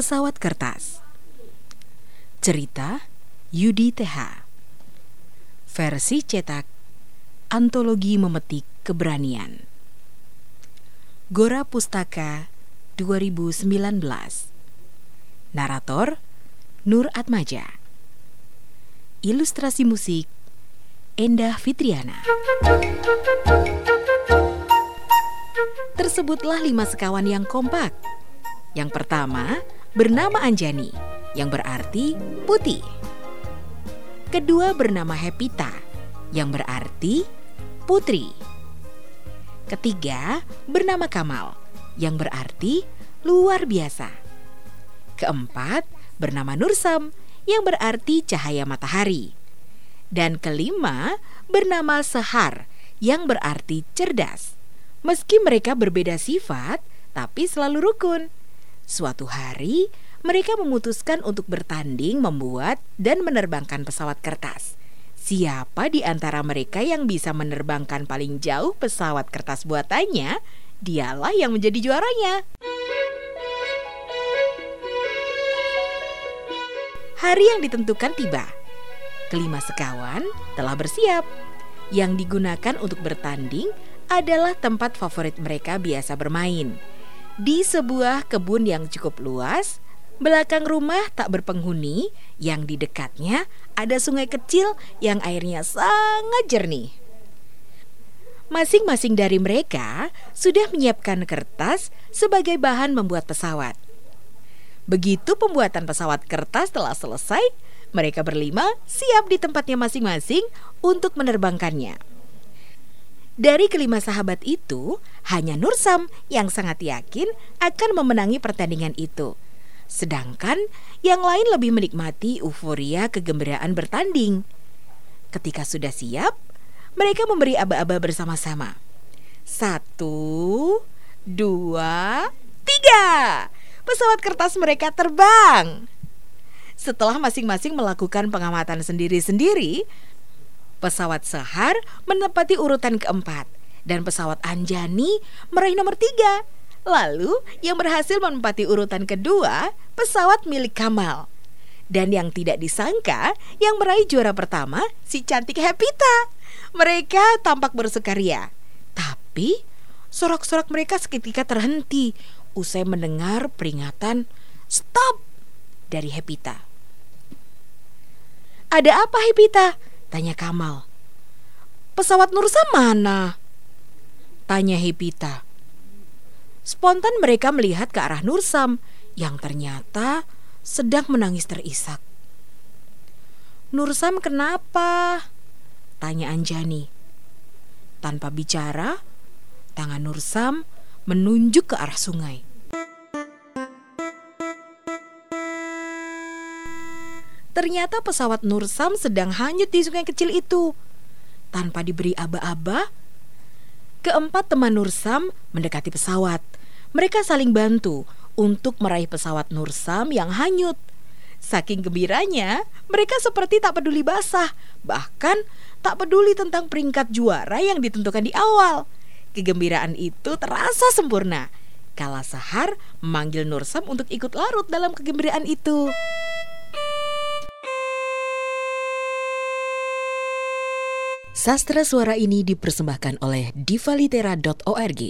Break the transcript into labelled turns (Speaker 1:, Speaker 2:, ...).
Speaker 1: Pesawat Kertas. Cerita Yudi TH Versi cetak Antologi Memetik Keberanian. Gora Pustaka 2019 Narator Nur Atmaja. Ilustrasi musik Endah Fitriana. Tersebutlah lima sekawan yang kompak. Yang pertama bernama Anjani yang berarti putih Kedua bernama Hepita yang berarti putri Ketiga bernama Kamal yang berarti luar biasa Keempat bernama Nursam yang berarti cahaya matahari. Dan kelima bernama Sehar yang berarti cerdas. Meski mereka berbeda sifat, tapi selalu rukun. Suatu hari, mereka memutuskan untuk bertanding membuat dan menerbangkan pesawat kertas. Siapa di antara mereka yang bisa menerbangkan paling jauh pesawat kertas buatannya, dialah yang menjadi juaranya. Hari yang ditentukan tiba. Kelima sekawan telah bersiap. Yang digunakan untuk bertanding adalah tempat favorit mereka biasa bermain. Di sebuah kebun yang cukup luas, belakang rumah tak berpenghuni, yang di dekatnya ada sungai kecil yang airnya sangat jernih. Masing-masing dari mereka sudah menyiapkan kertas sebagai bahan membuat pesawat. Begitu pembuatan pesawat kertas telah selesai, mereka berlima siap di tempatnya masing-masing untuk menerbangkannya. Dari kelima sahabat itu, hanya Nursam yang sangat yakin akan memenangi pertandingan itu. Sedangkan yang lain lebih menikmati euforia kegembiraan bertanding. Ketika sudah siap, mereka memberi aba-aba bersama-sama. Satu, dua, tiga pesawat kertas mereka terbang. Setelah masing-masing melakukan pengamatan sendiri-sendiri, pesawat Sehar menempati urutan keempat dan pesawat Anjani meraih nomor tiga. Lalu yang berhasil menempati urutan kedua, pesawat milik Kamal. Dan yang tidak disangka, yang meraih juara pertama, si cantik Hepita. Mereka tampak bersukaria. Tapi, sorak-sorak mereka seketika terhenti usai mendengar peringatan "Stop!" dari Hepita. "Ada apa, Hepita?" Tanya Kamal. "Pesawat Nursa mana?" tanya Hepita. Spontan mereka melihat ke arah Nursam yang ternyata sedang menangis terisak. Nursam kenapa? Tanya Anjani. Tanpa bicara, tangan Nursam menunjuk ke arah sungai. Ternyata pesawat Nursam sedang hanyut di sungai kecil itu. Tanpa diberi aba-aba, keempat teman Nursam mendekati pesawat. Mereka saling bantu untuk meraih pesawat Nursam yang hanyut. Saking gembiranya, mereka seperti tak peduli basah, bahkan tak peduli tentang peringkat juara yang ditentukan di awal. Kegembiraan itu terasa sempurna. Kala Sahar memanggil Nursam untuk ikut larut dalam kegembiraan itu. Sastra suara ini dipersembahkan oleh divalitera.org.